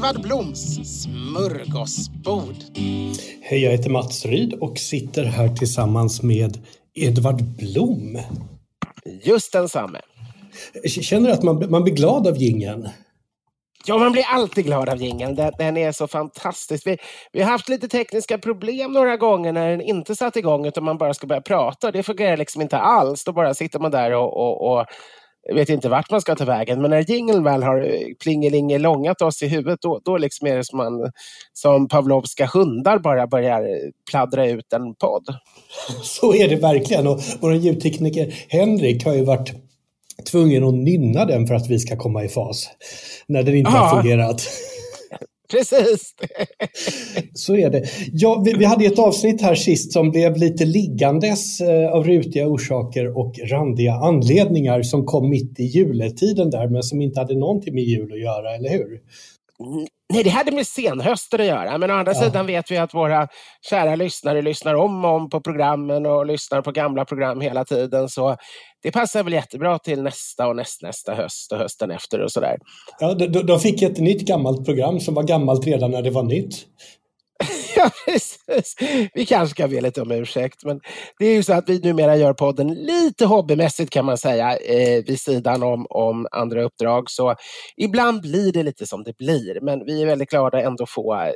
Edvard Bloms smörgåsbord. Hej, jag heter Mats Ryd och sitter här tillsammans med Edvard Blom. Just densamme. Känner att man, man blir glad av gingen. Ja, man blir alltid glad av jingeln. Den, den är så fantastisk. Vi, vi har haft lite tekniska problem några gånger när den inte satt igång utan man bara ska börja prata. Det fungerar liksom inte alls. Då bara sitter man där och, och, och vet inte vart man ska ta vägen. Men när jingeln väl har eh, plingelingel-långat oss i huvudet, då, då liksom är det som, man, som Pavlovska hundar bara börjar pladdra ut en podd. Så är det verkligen. Och vår ljudtekniker Henrik har ju varit tvungen att nynna den för att vi ska komma i fas. När den inte Ja. har fungerat. Precis! Så är det. Ja, vi, vi hade ett avsnitt här sist som blev lite liggandes eh, av rutiga orsaker och randiga anledningar som kom mitt i juletiden där men som inte hade någonting med jul att göra, eller hur? Nej, det hade med senhösten att göra. Men å andra Ja. sidan vet vi att våra kära lyssnare lyssnar om och om på programmen och lyssnar på gamla program hela tiden. Så det passar väl jättebra till nästa och nästnästa höst och hösten efter och sådär. Ja, de, de- de fick ett nytt gammalt program som var gammalt redan när det var nytt. Ja, precis. Vi kanske ska be lite om ursäkt, men det är ju så att vi numera gör podden lite hobbymässigt kan man säga, eh, vid sidan om, om andra uppdrag. Så ibland blir det lite som det blir, men vi är väldigt glada ändå få,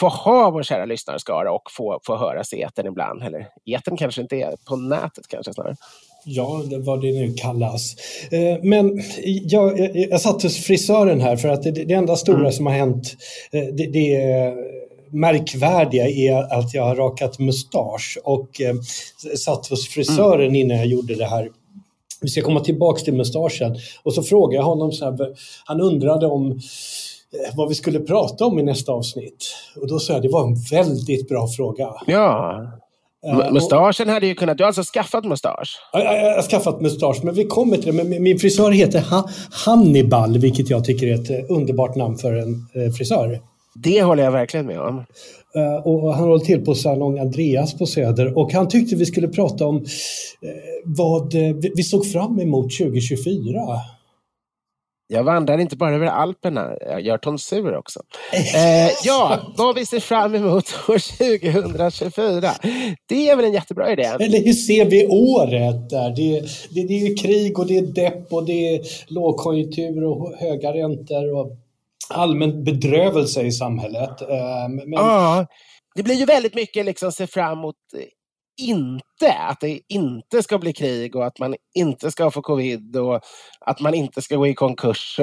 få ha vår kära lyssnarskara och få, få höras i etern ibland. Eller etern kanske inte är, på nätet kanske snarare. Ja, det, vad det nu kallas. Eh, Men jag, jag, jag satt hos frisören här för att det, det enda stora som har hänt, eh, det, det märkvärdiga är att jag har rakat mustasch och eh, satt hos frisören innan jag gjorde det här. Vi ska komma tillbaks till mustaschen. Och så frågade jag honom, så här, han undrade om eh, vad vi skulle prata om i nästa avsnitt. Och då sa jag, det var en väldigt bra fråga. Ja, och- mustaschen hade ju kunnat... Du har alltså skaffat mustasch? Ja, Jag, jag har skaffat mustasch, men vi kommer till det. Men min- min frisör heter ha Hannibal, vilket jag tycker är ett eh, underbart namn för en eh, frisör. Det håller jag verkligen med om. Eh, och han håller till på Salong Andreas på Söder och han tyckte vi skulle prata om eh, vad eh, vi, såg fram emot 2024. Jag vandrar inte bara över Alperna, jag gör tonsur också. Eh, ja, vad vi ser fram emot år 2024. Det är väl en jättebra idé? Eller hur ser vi året där? Det, det, det är krig och det är depp och det är lågkonjunktur och höga räntor och allmän bedrövelse i samhället. Eh, men, Ja, det blir ju väldigt mycket liksom se fram emot eh, inte, att det inte ska bli krig och att man inte ska få covid och att man inte ska gå i konkurs.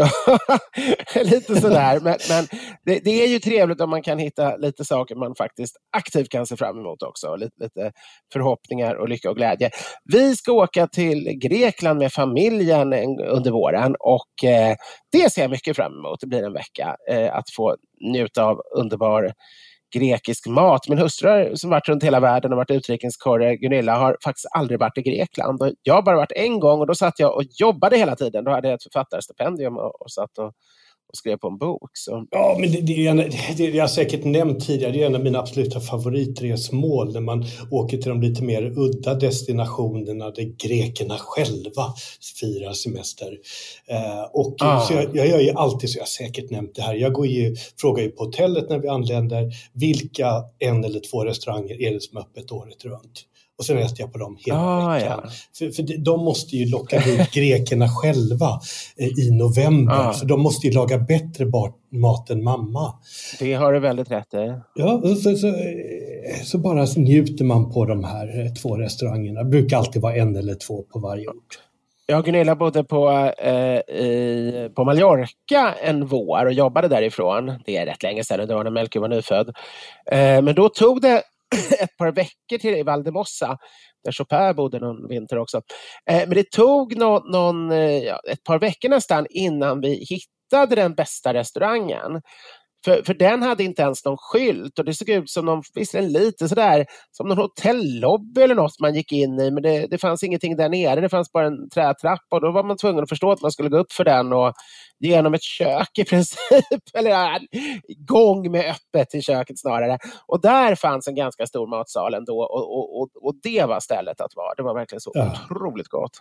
lite sådär. Men, men det, det, är ju trevligt om man kan hitta lite saker man faktiskt aktivt kan se fram emot också. Lite, lite förhoppningar och lycka och glädje. Vi ska åka till Grekland med familjen under våren och eh, det ser jag mycket fram emot. Det blir en vecka eh, att få njuta av underbar grekisk mat. Min hustru som varit runt hela världen och varit utrikeskorre, Gunilla, har faktiskt aldrig varit i Grekland. Jag har bara varit en gång och då satt jag och jobbade hela tiden. Då hade jag ett författarstipendium och, och satt och och skrev på en bok. Så. Ja, men det, det, är en, det, jag har säkert nämnt tidigare, det är en av mina absoluta favoritresmål när man åker till de lite mer udda destinationerna där grekerna själva firar semester. Eh, och ah. så jag, jag gör ju alltid så, jag har säkert nämnt det här, jag går ju, frågar ju på hotellet när vi anländer, vilka en eller två restauranger är det som är öppet året runt? Och sen äter jag på dem hela ah, veckan. Ja. För, för de måste ju locka ut grekerna själva eh, i november. Ah. För de måste ju laga bättre mat än mamma. Det har du väldigt rätt i. Ja, så, så, så, bara njuter man på de här eh, två restaurangerna. Det brukar alltid vara en eller två på varje ort. Jag och Gunilla bodde på, eh, i, på Mallorca en vår och jobbade därifrån. Det är rätt länge sedan, det var när Melker var nyfödd. Eh, men då tog det ett par veckor till Valdemossa, där Chopin bodde någon vinter också. Eh, men det tog någon, någon ja, ett par veckor nästan innan vi hittade den bästa restaurangen. För, för den hade inte ens någon skylt och det såg ut som någon, visserligen lite sådär, som någon hotellobby eller något man gick in i, men det, det fanns ingenting där nere. Det fanns bara en trätrappa och då var man tvungen att förstå att man skulle gå upp för den och genom ett kök i princip, eller ja, gång med öppet till köket snarare. Och där fanns en ganska stor matsal ändå och, och, och, och det var stället att vara. Det var verkligen så ja. otroligt gott.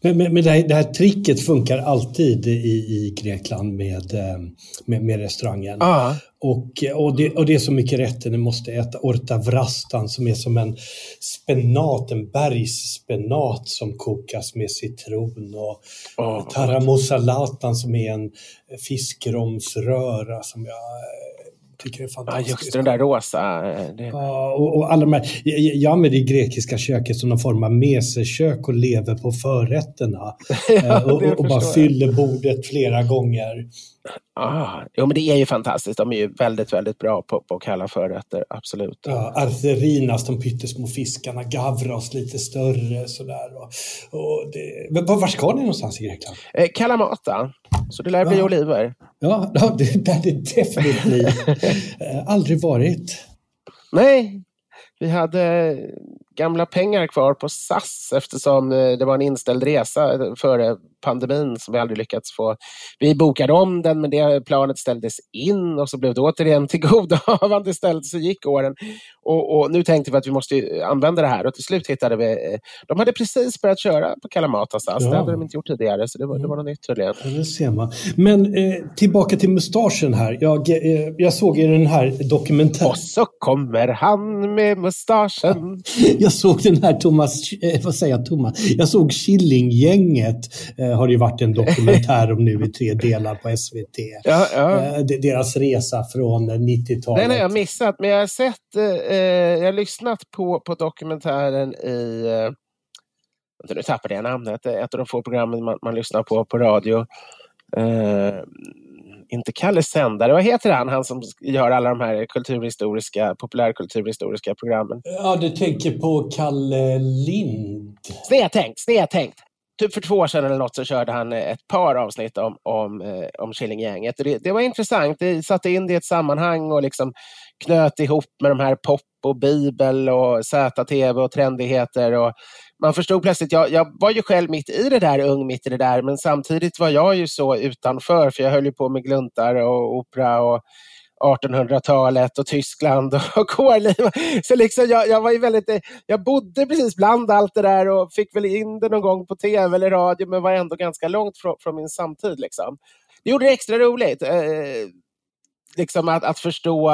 Men, men, men det, här, det, här, tricket funkar alltid i, i Grekland med, eh, med, med restaurangen. Ah. Och, och, det, och det är så mycket rätter, ni måste äta orta vrastan som är som en spenat, en bergsspenat som kokas med citron och oh, taramosalatan som är en fiskromsröra som jag tycker är fantastiskt. Ja, just den där rosa. Eh, det... Ja, och, och, alla de här, jag, jag använder det grekiska köket som någon form av mesekök och lever på förrätterna. ja, och, och, och bara fyller bordet flera gånger. Ah, jo, men det är ju fantastiskt. De är ju väldigt, väldigt bra på, på kalla förrätter, absolut. Ja, Artherinas, de pyttesmå fiskarna, Gavros lite större sådär. Och, och det, men var ska ni någonstans i Grekland? Eh, Kalamata, så det lär bli ja. oliver. Ja, det lär det definitivt bli. eh, aldrig varit. Nej, vi hade gamla pengar kvar på SAS eftersom eh, det var en inställd resa före pandemin som vi aldrig lyckats få. Vi bokade om den men det planet ställdes in och så blev det återigen tillgodohavande istället så gick åren. Och, och, nu tänkte vi att vi måste använda det här och till slut hittade vi, eh, de hade precis börjat köra på Kalamata SAS, ja. det hade de inte gjort tidigare så det var, det var något nytt tydligen. Ja, det ser man. Men eh, tillbaka till mustaschen här, jag, eh, jag såg i den här dokumentären. Och så kommer han med mustaschen. jag såg den här Thomas, eh, vad säger jag Thomas, jag såg Killinggänget eh, har det ju varit en dokumentär om nu i tre delar på SVT. Ja, ja. Eh, deras resa från 90-talet. Den har jag missat, men jag har sett, eh, jag har lyssnat på, på dokumentären i eh, nu tappade jag namnet, ett av de få programmen man, man lyssnar på på radio. Eh, inte Kalle Sändare, vad heter han, han som gör alla de här kulturhistoriska, populärkulturhistoriska programmen? Ja, du tänker på Kalle Lind? Snedtänkt, snedtänkt typ för två år sedan eller något så körde han eh, ett par avsnitt om, om, eh, om Killinggänget. Det, det var intressant. Det satte in det i ett sammanhang och liksom knöt ihop med de här pop och bibel och ZTV och trendigheter. Och man förstod plötsligt, jag, jag var ju själv mitt i det där, ung mitt i det där, men samtidigt var jag ju så utanför, för jag höll ju på med gluntar och opera och 1800-talet och Tyskland och kårliv. Så liksom jag, jag, var ju väldigt, jag bodde precis bland allt det där och fick väl in det någon gång på tv eller radio men var ändå ganska långt från, från min samtid. Liksom. Det gjorde det extra roligt. Eh, liksom att, att förstå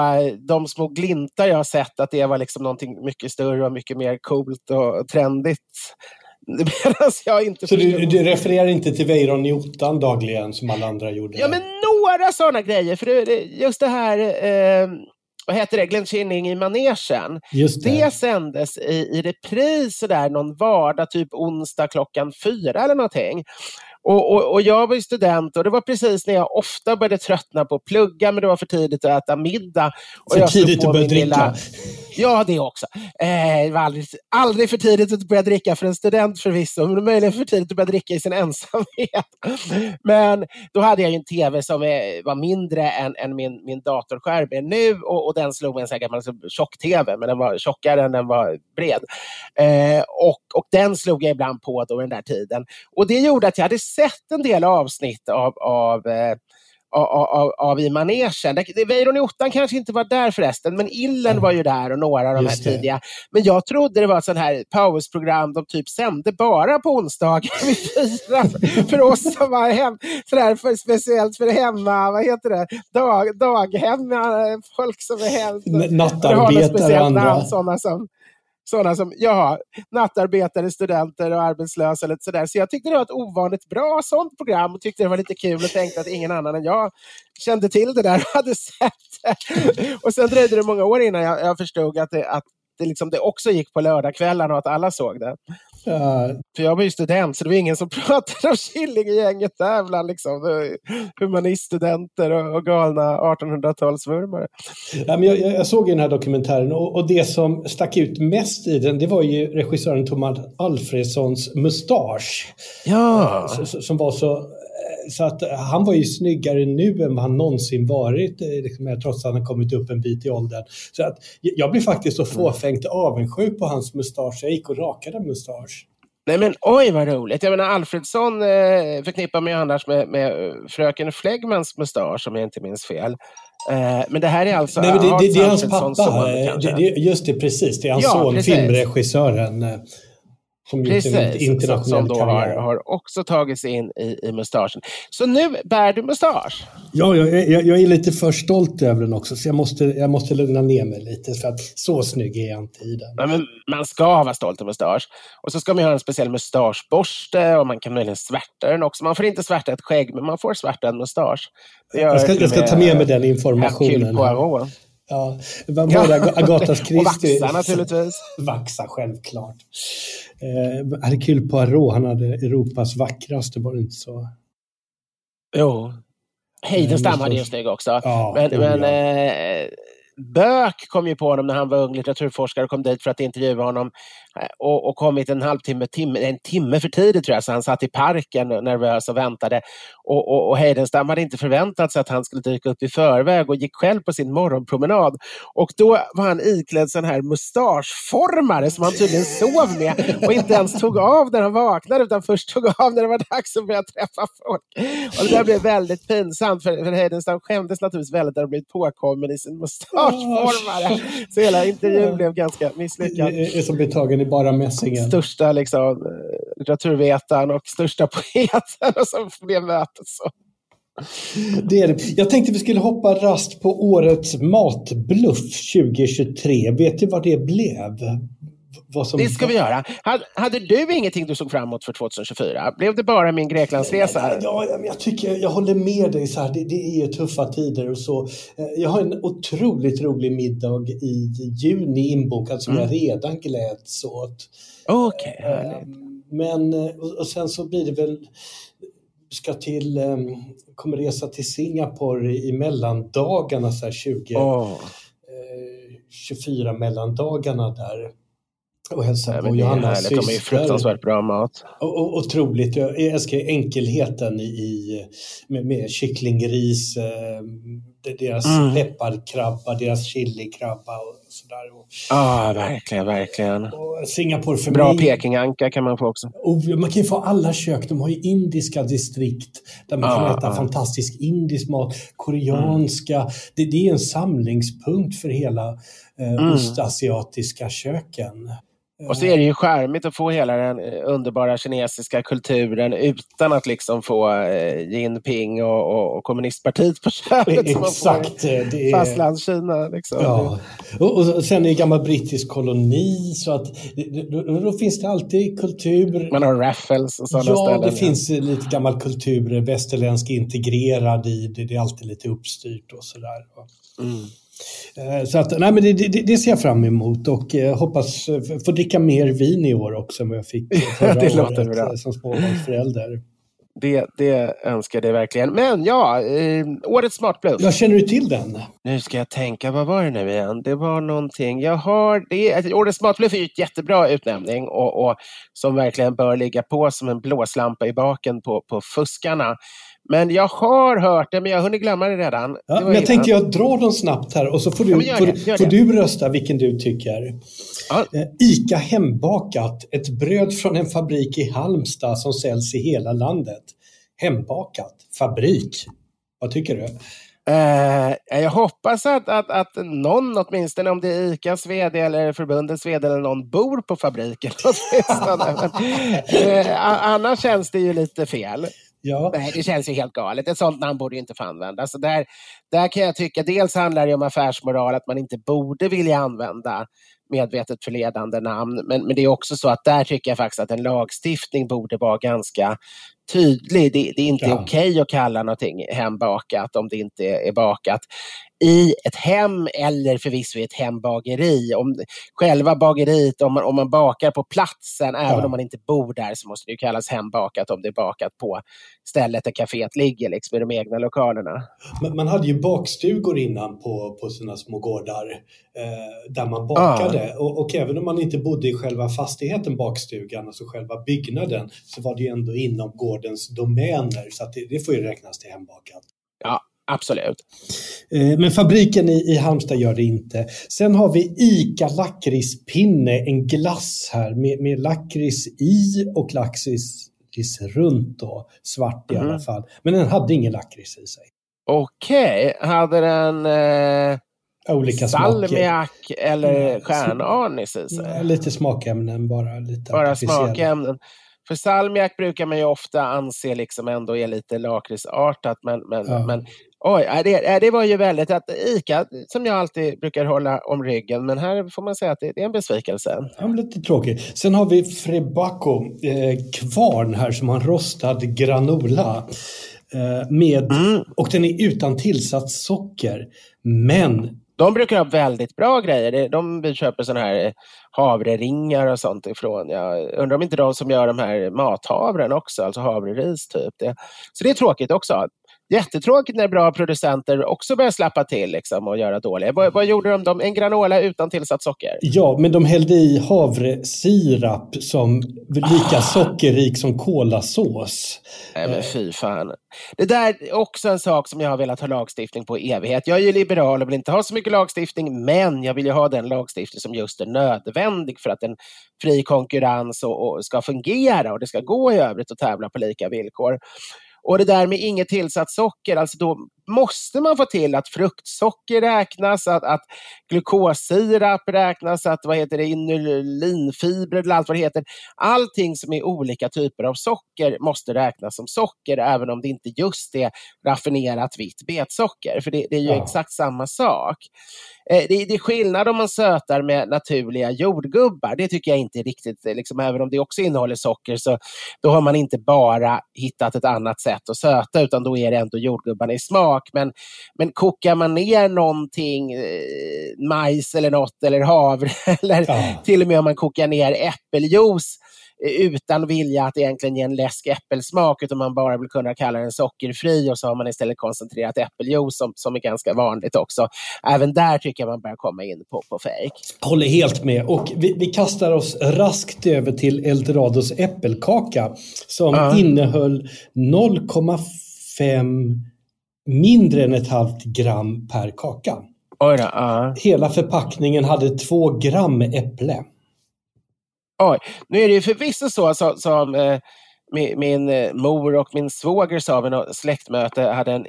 de små glimtar jag har sett, att det var liksom någonting mycket större och mycket mer coolt och trendigt Medan jag inte Så du, du, refererar inte till Weiron i dagligen som alla andra gjorde? Ja, men några sådana grejer. För just det här... Eh, vad heter det, Glenn Kinning i manegen. Just det. det sändes i, i repris där någon vardag, typ onsdag klockan fyra eller någonting. Och, och, och, jag var ju student och det var precis när jag ofta började tröttna på att plugga, men det var för tidigt att äta middag. Och för jag tidigt att börja dricka? Lilla... Ja, det också. Eh, det var aldrig, aldrig för tidigt att börja dricka för en student förvisso, men möjligen för tidigt att börja dricka i sin ensamhet. Men då hade jag ju en tv som är, var mindre än, än min, min datorskärm är nu och, och den slog en sån här gammal liksom, alltså, tjock-tv, men den var tjockare än den var bred. Eh, och, och den slog jag ibland på då den där tiden. Och det gjorde att jag hade sett en del avsnitt av, av eh, av, av, i manegen. Weiron i ottan kanske inte var där förresten, men Illen var ju där och några av de här tidiga. Men jag trodde det var ett sånt här pausprogram de typ sände bara på onsdagar vid fyra. För oss som var hem, sådär för, speciellt för hemma, vad heter det, Dag, daghem, folk som är hem. Nattarbetare och andra. Namn, sådana som, sådana som ja, nattarbetare, studenter och arbetslösa. Lite sådär. Så jag tyckte det var ett ovanligt bra sånt program och tyckte det var lite kul och tänkte att ingen annan än jag kände till det där och hade sett det. Och sen dröjde det många år innan jag, jag förstod att det, att det, liksom, det också gick på lördagskvällarna och att alla såg det. Uh, för jag var ju student, så det var ingen som pratade om Killinggänget där bland liksom, humaniststudenter och, och galna 1800-talsvurmare. Ja, men jag, jag, såg den här dokumentären och, och, det som stack ut mest i den, det var ju regissören Thomas Alfredssons mustasch. Ja. Uh, som var så så att han var ju snyggare nu än vad han någonsin varit, eh, liksom, trots att han kommit upp en bit i åldern. Så att jag blev faktiskt så fåfängt avundsjuk på hans mustasch. Jag gick och rakade mustasch. Nej men oj vad roligt. Jag menar Alfredsson eh, förknippar mig annars med, med eh, fröken Flegmans mustasch om jag inte minns fel. Eh, men det här är alltså Nej, det, det, det, är hans pappa. Son, det, just det, precis. Det är hans ja, son, precis. filmregissören. Som Precis, internationell som då har, har, också tagit sig in i, i mustaschen. Så nu bär du mustasch? Ja, jag, jag, jag, är lite för stolt över den också, så jag måste, jag måste lugna ner mig lite, för att så snygg är jag inte i den. Ja, men man ska vara stolt över mustasch. Och så ska man ha en speciell mustaschborste och man kan möjligen svärta den också. Man får inte svärta ett skägg, men man får svärta en mustasch. Jag ska, jag ska ta med mig den informationen. Ja, vad var det? Agatas Christie? och vaxa naturligtvis. Vaxa, självklart. Eh, Hercule Poirot, han hade Europas vackraste, var det inte så? Jo. Heidenstam hade ju snygg också. Ja, men, men eh, Bök kom ju på honom när han var ung litteraturforskare och kom dit för att intervjua honom eh, och, och kommit en halvtimme, timme, en timme för tidigt tror jag, så han satt i parken nervös och väntade. Och, och, och Heidenstam hade inte förväntat sig att han skulle dyka upp i förväg och gick själv på sin morgonpromenad. Och då var han iklädd sån här mustaschformare som han tydligen sov med och inte ens tog av när han vaknade utan först tog av när det var dags att börja träffa folk. Och det där blev väldigt pinsamt för, för Heidenstam skämdes naturligtvis väldigt när han blivit påkommen i sin mustaschformare. Så hela intervjun blev ganska misslyckad. Det är som blir tagen i bara mässingen. Största liksom, litteraturvetaren och största poeten och så blev mötet så. Det är det. Jag tänkte vi skulle hoppa rast på årets matbluff 2023. Vet du vad det blev? Som... Det ska vi göra. Hade, hade, du ingenting du såg fram emot för 2024? Blev det bara min Greklandsresa? Ja, ja, jag, tycker, jag håller med dig. Så här, det, det är tuffa tider och så. Eh, jag har en otroligt rolig middag i juni inbokad som mm. jag redan gläds åt. Okej, okay, eh, Men, eh, och sen så blir det väl ska till, kommer resa till Singapore i mellandagarna, så här 20, oh. 24 mellandagarna där och hälsa på Johannas syster. De är fruktansvärt bra mat. Och, och, otroligt. Jag älskar enkelheten i, i med, med kycklingris, eh, deras mm. pepparkrabba, deras chilikrabba och sådär. Ja, ah, verkligen, verkligen. Och Singapore för Bra mig. pekinganka kan man få också. Och man kan ju få alla kök. De har ju indiska distrikt där man ah, kan äta ah. fantastisk indisk mat, koreanska. Mm. Det, det, är en samlingspunkt för hela eh, mm. ostasiatiska köken. Och så är det ju charmigt att få hela den eh, underbara kinesiska kulturen utan att liksom få eh, Jinping och, och, och kommunistpartiet på köpet Exakt. man får i Fastlandskina. Liksom. Ja. Och, och sen är det gammal brittisk koloni så att då, då, finns det alltid kultur. Man har Raffles och sådana ja, ställen. Det ja, det finns lite gammal kultur, västerländsk integrerad i det. Det är alltid lite uppstyrt och sådär. Mm. Eh, så att, nej, men det, det, det ser jag fram emot och eh, hoppas eh, få dricka mer vin i år också än vad jag fick förra det låter året bra. som småbarnsförälder. Det, det önskar jag dig verkligen. Men ja, eh, årets smartbluff. Jag känner du till den? Nu ska jag tänka, vad var det nu igen? Det var någonting. Jag har det. alltså, Årets smartbluff är ju ett jättebra utnämning och, och som verkligen bör ligga på som en blåslampa i baken på, på fuskarna. Men jag har hört det, men jag har hunnit glömma det redan. Ja, Det men jag innan. tänkte jag drar dem snabbt här och så får du, Ja, får, det, får du rösta vilken du tycker. Ja. Eh, Ica Hembakat, ett bröd från en fabrik i Halmstad som säljs i hela landet. Hembakat, fabrik. Vad tycker du? Eh, jag hoppas att, att, att någon, åtminstone om det är ICAs vd eller förbundets vd eller någon, bor på fabriken. a- annars känns det ju lite fel. Ja, Nej, det känns ju helt galet. Ett sånt namn borde inte få användas. Så där, där kan jag tycka, dels handlar det om affärsmoral, att man inte borde vilja använda medvetet förledande namn. Men, men det är också så att där tycker jag faktiskt att en lagstiftning borde vara ganska tydlig. Det, det är inte Ja. okej att kalla någonting hembakat om det inte är bakat i ett hem eller förvisso i ett hembageri. Om, själva bageriet, om man, om man bakar på platsen, även om man inte bor där, så måste det ju kallas hembakat om det är bakat på stället där kaféet ligger, liksom i de egna lokalerna. men man hade ju bakstugor innan på, på sina små gårdar eh, där man bakade. Och, och även om man inte bodde i själva fastigheten, bakstugan, alltså själva byggnaden, så var det ju ändå inom gårdens domäner. Så det, det får ju räknas till hembakat. Ja, absolut. Eh, Men fabriken i, i Halmstad gör det inte. Sen har vi ICA lakritspinne, en glass här med, med lakrits i och lakrits runt då. Svart i alla fall. Men den hade ingen lakrits i sig. Okej, hade den eh, Olika smaker. salmiak eller Mm, stjärnanis i sig? Ja, lite smakämnen bara. Lite Bara smakämnen. För salmiak brukar man ju ofta anse liksom ändå är lite lakritsartat. Men, men, Ja. men oj, ja, det, det var ju väldigt att ICA, som jag alltid brukar hålla om ryggen, men här får man säga att det, det är en besvikelse. Ja, lite tråkigt. Sen har vi Frebaco, eh, kvarn här som har rostad granola. Eh, med, Mm. Och den är utan tillsatt socker. Men De brukar ha väldigt bra grejer. De köper såna här havreringar och sånt ifrån. Jag undrar om inte de som gör de här mathavren också, alltså havreris typ. Det. Så det är tråkigt också. Jättetråkigt när bra producenter också börjar slappa till liksom, och göra dåliga. Vad, vad gjorde de? de? En granola utan tillsatt socker? Ja, men de hällde i havresirap som lika Ah. sockerrik som kolasås. Nej, men fy fan. Det där är också en sak som jag har velat ha lagstiftning på i evighet. Jag är ju liberal och vill inte ha så mycket lagstiftning, men jag vill ju ha den lagstiftning som just är nödvändig för att en fri konkurrens och, och ska fungera och det ska gå i övrigt att tävla på lika villkor. Och det där med inget tillsatt socker, alltså då måste man få till att fruktsocker räknas, att, att glukossirap räknas, att vad heter det, inulinfibrer eller allt vad det heter. Allting som är olika typer av socker måste räknas som socker, även om det inte just är raffinerat vitt betsocker, för det, det är ju Ja. exakt samma sak. Eh, det, det är skillnad om man sötar med naturliga jordgubbar. Det tycker jag inte är riktigt, liksom, även om det också innehåller socker, så då har man inte bara hittat ett annat sätt att söta, utan då är det ändå jordgubbarna i smak. Men, men kokar man ner någonting, eh, majs eller något, eller havre, eller Ja. till och med om man kokar ner äppeljuice eh, utan vilja att egentligen ge en läsk äppelsmak, utan man bara vill kunna kalla den sockerfri och så har man istället koncentrerat äppeljuice som, som är ganska vanligt också. Även där tycker jag man börjar komma in på, på fejk. Håller helt med. Och vi, vi kastar oss raskt över till Eldorados äppelkaka som Ja. innehöll 0,5 mindre än ett halvt gram per kaka. Oj då, ja. Hela förpackningen hade två gram äpple. Oj. Nu är det ju förvisso så som, som eh, min, min eh, mor och min svåger sa vid något släktmöte, hade en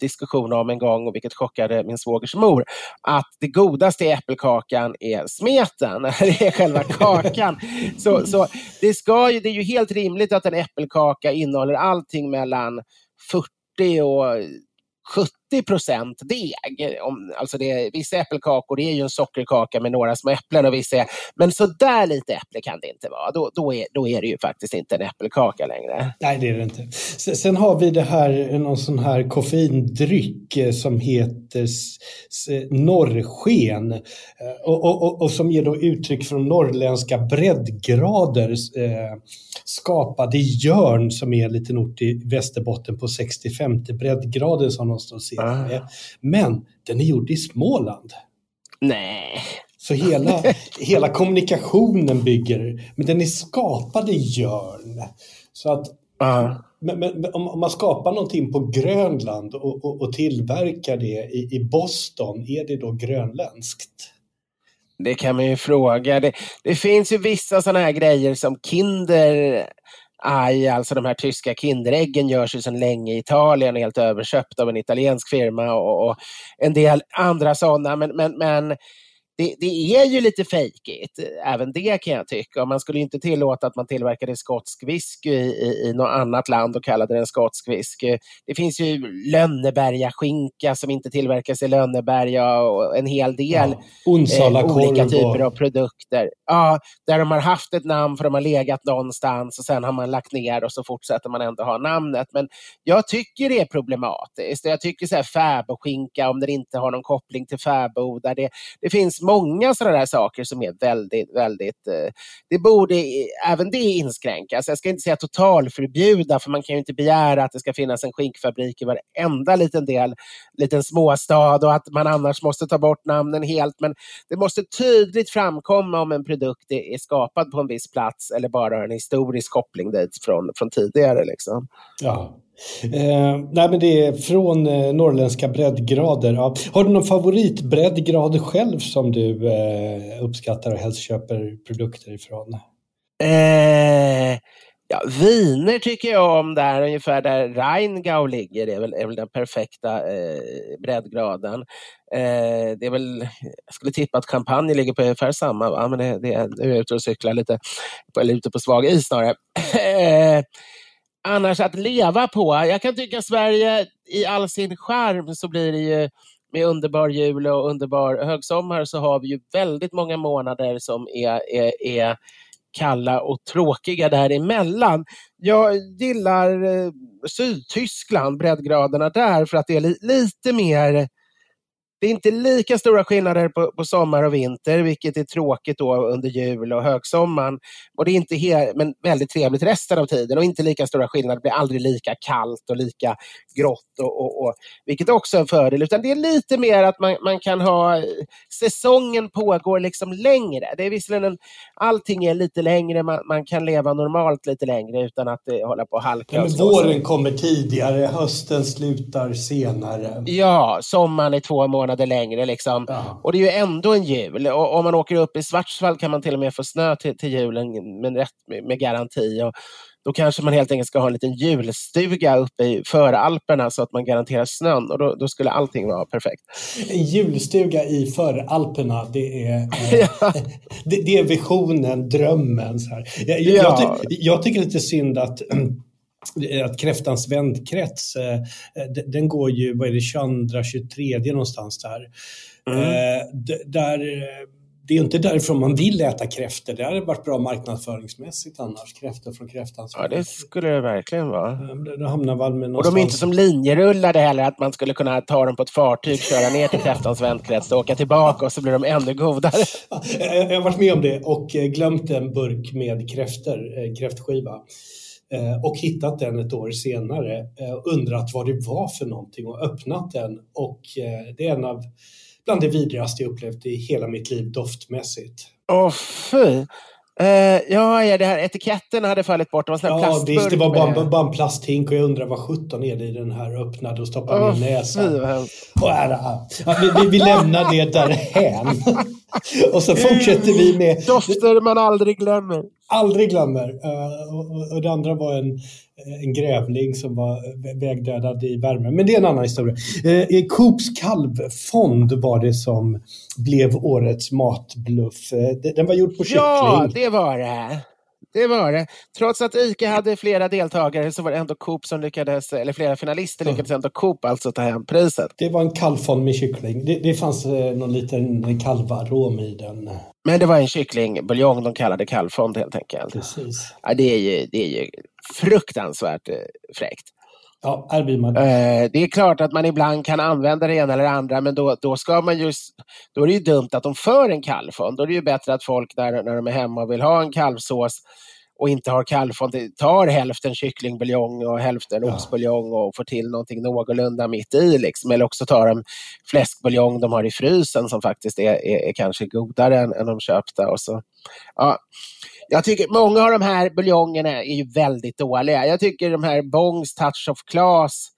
diskussion om en gång, och vilket chockade min svågers mor, att det godaste i äppelkakan är smeten, det är själva kakan. Så, så det, ska ju, det är ju helt rimligt att en äppelkaka innehåller allting mellan 40 och 17 procent deg. Om, alltså det, vissa äppelkakor det är ju en sockerkaka med några små äpplen och vissa är, men så där lite äpple kan det inte vara. Då, då, är, då är det ju faktiskt inte en äppelkaka längre. Nej, det är det inte. Sen har vi det här, någon sån här koffeindryck eh, som heter norrsken eh, och, och, och, och, som ger då uttryck från norrländska breddgrader eh, skapade Jörn som är en liten ort i Västerbotten på 65 breddgraden som de står och ser. Ah. Men den är gjord i Småland. Nej. Så hela, hela kommunikationen bygger, men den är skapad i Jörn. Så att uh. men, men, om, man skapar någonting på Grönland och, och, och tillverkar det i, i, Boston, är det då grönländskt? Det kan man ju fråga. Det, det finns ju vissa sådana här grejer som Kinder Aj, alltså de här tyska Kinderäggen görs ju sedan länge i Italien, helt överköpt av en italiensk firma och, och en del andra sådana. Men, men, men det, det, är ju lite fejkigt, även det kan jag tycka. man skulle inte tillåta att man tillverkade skotsk whisky i, i, i något annat land och kallade den skotsk whisky. Det finns ju Lönneberga skinka som inte tillverkas i Lönneberga och en hel del ja, eh, olika typer av produkter. Ja, där de har haft ett namn för de har legat någonstans och sen har man lagt ner och så fortsätter man ändå ha namnet. Men jag tycker det är problematiskt. Jag tycker så här fäbodskinka, om den inte har någon koppling till fäbodar, det, det finns många sådana där saker som är väldigt, väldigt... Eh, det borde även det inskränkas. Jag ska inte säga totalförbjuda, för man kan ju inte begära att det ska finnas en skinkfabrik i varenda liten del, liten småstad och att man annars måste ta bort namnen helt. Men det måste tydligt framkomma om en produkt är skapad på en viss plats eller bara har en historisk koppling dit från, från tidigare. Liksom. Ja. Eh, nej men det är från eh, norrländska breddgrader. Ja. Har du någon favoritbreddgrad själv som du eh, uppskattar och helst köper produkter ifrån? Eh, ja, viner tycker jag om där ungefär där Rheingau ligger. Det är väl, är väl den perfekta eh, breddgraden. Eh, det är väl, jag skulle tippa att champagne ligger på ungefär samma, va? men det, det, nu är jag ute och cyklar lite, eller ute på svag is snarare. Eh, Annars att leva på. Jag kan tycka Sverige i all sin charm så blir det ju med underbar jul och underbar högsommar så har vi ju väldigt många månader som är, är, är kalla och tråkiga däremellan. Jag gillar eh, Sydtyskland, breddgraderna där, för att det är li lite mer det är inte lika stora skillnader på, på sommar och vinter, vilket är tråkigt då under jul och högsommaren. Och det är inte he- men väldigt trevligt resten av tiden och inte lika stora skillnader. Det blir aldrig lika kallt och lika grått, och, och, och, vilket också är en fördel. Utan det är lite mer att man, man kan ha... Säsongen pågår liksom längre. Det är visserligen en, allting är lite längre, man, man kan leva normalt lite längre utan att det hålla på att halka. Ja, men våren kommer tidigare, hösten slutar senare. Ja, sommaren är två månader månader längre. Liksom. Ja. Och det är ju ändå en jul. Och om man åker upp i Schwarzwald kan man till och med få snö till, till julen med, rätt, med, med garanti. Och då kanske man helt enkelt ska ha en liten julstuga uppe i föralperna så att man garanterar snön och då, då skulle allting vara perfekt. En julstuga i föralperna, det är, ja. det, det, är visionen, drömmen. Så här. Jag, ja. jag, ty, jag tycker lite synd att att kräftans vändkrets, eh, den går ju, vad är det, 22, 23 någonstans där. Mm. Eh, där eh, det är inte därifrån man vill äta kräftor. Det hade varit bra marknadsföringsmässigt annars. Kräftor från kräftans Ja, det skulle det verkligen vara. Då hamnar Valmen Och de är inte som linjerullade heller, att man skulle kunna ta dem på ett fartyg, köra ner till kräftans vändkrets och åka tillbaka och så blir de ännu godare. Jag har varit med om det och glömt en burk med kräftor, kräftskiva. Eh, och hittat den ett år senare, eh, undrat vad det var för någonting och öppnat den och eh, det är en av bland det vidrigaste jag upplevt i hela mitt liv doftmässigt. Åh oh, fy! Uh, ja, ja, det här etiketten hade fallit bort. Det var ja, plastburk visst, det var bara, bara en plasthink och jag undrar vad sjutton är det i den här öppnade och stoppar oh, ner näsan. Och, ja, vi, vi, vi lämnar det därhän. och så fortsätter vi med... Dofter man aldrig glömmer. Aldrig glömmer. Uh, och, det andra var en, en grävling som var vägdödad i värme. Men det är en annan historia. Uh, Coops kalvfond var det som blev årets matbluff. Uh, den var gjord på kyckling. Ja, det var det. Det var det. Trots att ICA hade flera deltagare så var det ändå Coop som lyckades, eller flera finalister lyckades ändå Coop alltså ta hem priset. Det var en kalvfond med kyckling. Det, det fanns eh, någon liten kalvarom i den. Men det var en kycklingbuljong de kallade kalvfond helt enkelt. Precis. Ja, det, är ju, det är ju fruktansvärt eh, fräckt. Ja, Eh, det är klart att man ibland kan använda det ena eller det andra, men då, då, ska man just, då är det ju dumt att de för en kalvfond. Då är det ju bättre att folk när, när de är hemma och vill ha en kalvsås och inte har kalvfond, tar hälften kycklingbuljong och hälften Ja. ostbuljong och får till någonting någorlunda mitt i. Liksom. Eller också tar de fläskbuljong de har i frysen som faktiskt är, är, är kanske godare än, än de köpta. Och så. Ja. Jag tycker många av de här buljongerna är ju väldigt dåliga. Jag tycker de här Bongs Touch of Class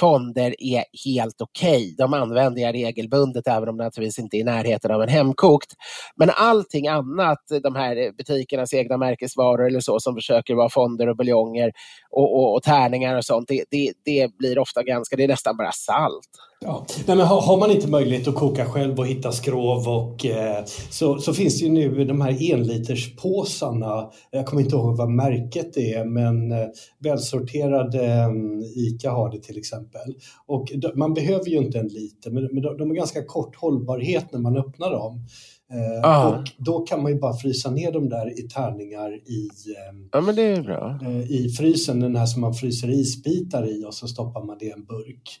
fonder är helt okej. De använder jag regelbundet även om det naturligtvis inte är i närheten av en hemkokt. Men allting annat, de här butikernas egna märkesvaror eller så som försöker vara fonder och buljonger och, och, och tärningar och sånt, det, det, det blir ofta ganska, det är nästan bara salt. Ja. Nej, men har, har man inte möjlighet att koka själv och hitta skrov och, eh, så, så finns det ju nu de här enliterspåsarna. Jag kommer inte ihåg vad märket är men eh, välsorterade eh, ICA har det till exempel. Och d- man behöver ju inte en liter men, men de, de har ganska kort hållbarhet när man öppnar dem. Eh, Ah. Och då kan man ju bara frysa ner dem där i tärningar i, eh, Ja men det är bra. i frysen, den här som man fryser isbitar i och så stoppar man det i en burk.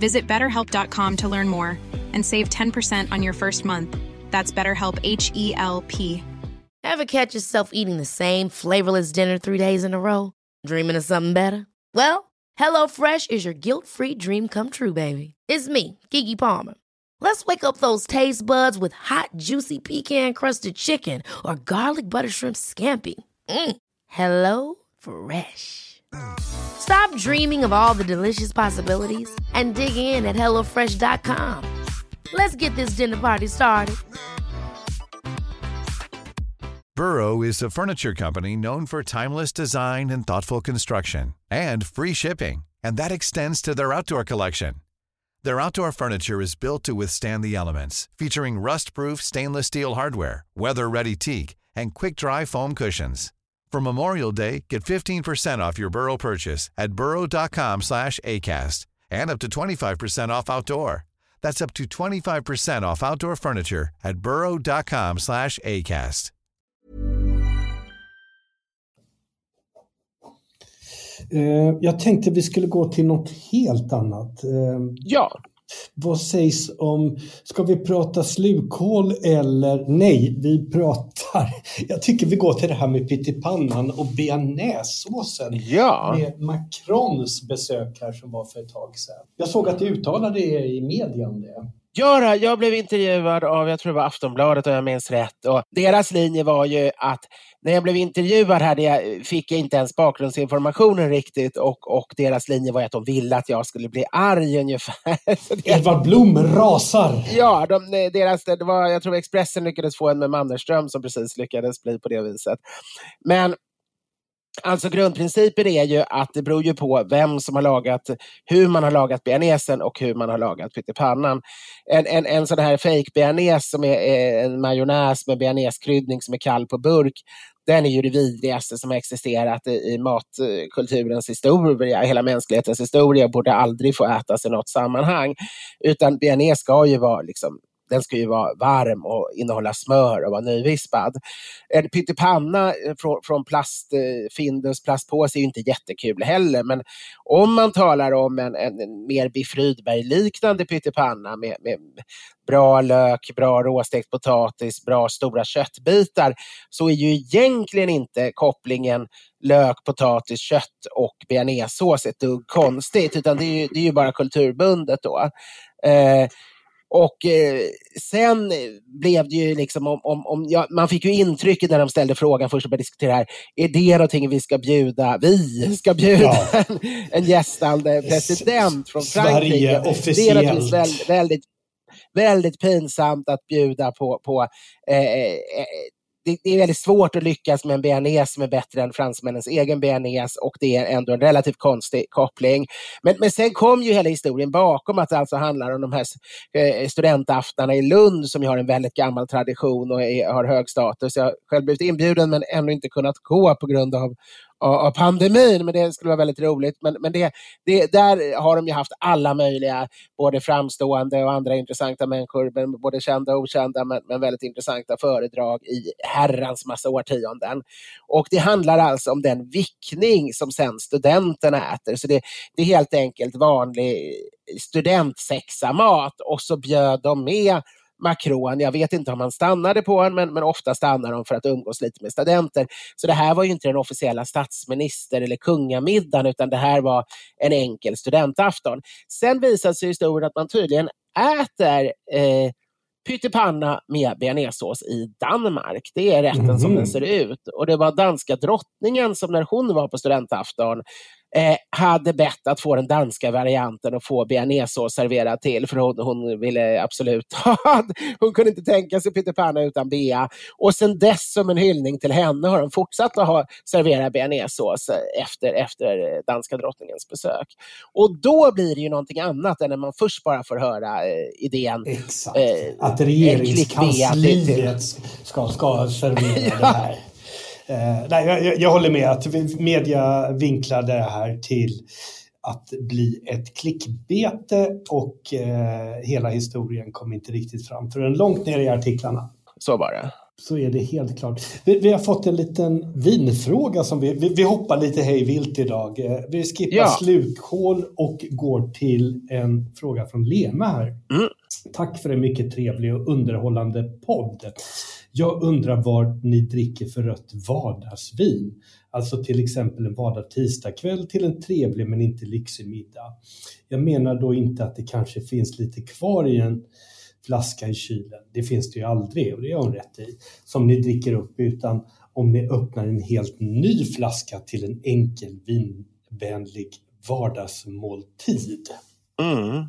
Visit betterhelp.com to learn more and save 10% on your first month. That's BetterHelp H E L P. Ever catch yourself eating the same flavorless dinner three days in a row? Dreaming of something better? Well, HelloFresh is your guilt free dream come true, baby. It's me, Gigi Palmer. Let's wake up those taste buds with hot, juicy pecan crusted chicken or garlic butter shrimp scampi. Mm. Hello Fresh. Stop dreaming of all the delicious possibilities and dig in at HelloFresh.com. Let's get this dinner party started. Burrow is a furniture company known for timeless design and thoughtful construction and free shipping, and that extends to their outdoor collection. Their outdoor furniture is built to withstand the elements, featuring rust-proof stainless steel hardware, weather-ready teak, and quick-dry foam cushions. For Memorial Day, get 15% off your Burrow purchase at burrow.com slash ACAST and up to 25% off outdoor. That's up to 25% off outdoor furniture at burrow.com slash ACAST. Eh, Jag tänkte vi skulle gå till något helt annat. Eh, Ja, Vad sägs om, ska vi prata slukhål eller nej, vi pratar, jag tycker vi går till det här med pyttipannan och bearnaisesåsen ja. med Macrons besök här som var för ett tag sedan. Jag såg att du uttalade det i median det. Ja, jag blev intervjuad av, jag tror det var Aftonbladet om jag minns rätt. Och deras linje var ju att när jag blev intervjuad hade jag, fick jag inte ens bakgrundsinformationen riktigt och, och deras linje var att de ville att jag skulle bli arg ungefär. Så det, Edvard Blom rasar! ja, de, deras, det var, jag tror Expressen lyckades få en med Mannerström som precis lyckades bli på det viset. Men Alltså grundprincipen är ju att det beror ju på vem som har lagat, hur man har lagat bearnaisen och hur man har lagat pyttipannan. En, en, en sån här fake bearnaise som är en majonnäs med bearnaisekryddning som är kall på burk, den är ju det vidrigaste som har existerat i, i matkulturens historia, hela mänsklighetens historia, borde aldrig få ätas i något sammanhang. Utan bearnaise ska ju vara liksom den ska ju vara varm och innehålla smör och vara nyvispad. En pyttipanna eh, från, från plast, eh, Findus plastpåse är ju inte jättekul heller, men om man talar om en, en, en mer Biff Rydberg-liknande pyttipanna med, med bra lök, bra råstekt potatis, bra stora köttbitar, så är ju egentligen inte kopplingen lök, potatis, kött och bearnaisesås ett dugg konstigt, utan det är ju, det är ju bara kulturbundet då. Eh, och eh, sen blev det ju liksom om, om, om ja, man fick ju intrycket när de ställde frågan först och började diskutera här, är det någonting vi ska bjuda, vi ska bjuda ja. en, en gästande president från Frankrike? Sverige officiellt. Det är naturligtvis väldigt, väldigt, väldigt pinsamt att bjuda på, på eh, eh det, det, är väldigt svårt att lyckas med en bearnaise som är bättre än fransmännens egen bearnaise och det är ändå en relativt konstig koppling. Men, men sen kom ju hela historien bakom att det alltså handlar om de här eh, studentaftnarna i Lund som har en väldigt gammal tradition och är, har hög status. Jag har själv blivit inbjuden men ännu inte kunnat gå på grund av, av pandemin, men det skulle vara väldigt roligt. Men, men det, det, där har de ju haft alla möjliga, både framstående och andra intressanta människor, både kända och okända, men, men väldigt intressanta föredrag i herrans massa årtionden. Och det handlar alltså om den vickning som sen studenterna äter. Så det, det är helt enkelt vanlig studentsexa-mat och så bjöd de med Macron. Jag vet inte om han stannade på honom, men, men ofta stannar de för att umgås lite med studenter. Så det här var ju inte den officiella statsminister eller kungamiddagen, utan det här var en enkel studentafton. Sen visade sig historien att man tydligen äter eh, pyttipanna med bearnaisesås i Danmark. Det är rätten mm. som den ser ut. Och det var danska drottningen som när hon var på studentafton eh, hade bett att få den danska varianten och få bearnaisesås serverad till, för hon, hon ville absolut ha Hon kunde inte tänka sig pyttipanna utan bea. Och sen dess som en hyllning till henne har de fortsatt att ha, servera bearnaisesås eh, efter, efter danska drottningens besök. Och då blir det ju någonting annat än när man först bara får höra eh, idén. Exakt. Eh, att regeringskansliet ska, ska servera det här. Eh, nej, jag, jag, håller med att media vinklar det här till att bli ett klickbete och eh, hela historien kom inte riktigt fram förrän långt ner i artiklarna. Så var det. Så är det helt klart. Vi, vi har fått en liten vinfråga som vi, vi, vi hoppar lite hej vilt idag. Eh, vi skippar ja. slukhål och går till en fråga från Lena här. Mm. Tack för en mycket trevlig och underhållande podd. Jag undrar vad ni dricker för rött vardagsvin. Alltså till exempel en vardag tisdagkväll till en trevlig men inte lyxig middag. Jag menar då inte att det kanske finns lite kvar i en flaska i kylen. Det finns det ju aldrig och det gör hon rätt i. Som ni dricker upp utan om ni öppnar en helt ny flaska till en enkel vinvänlig vardagsmåltid. Mm.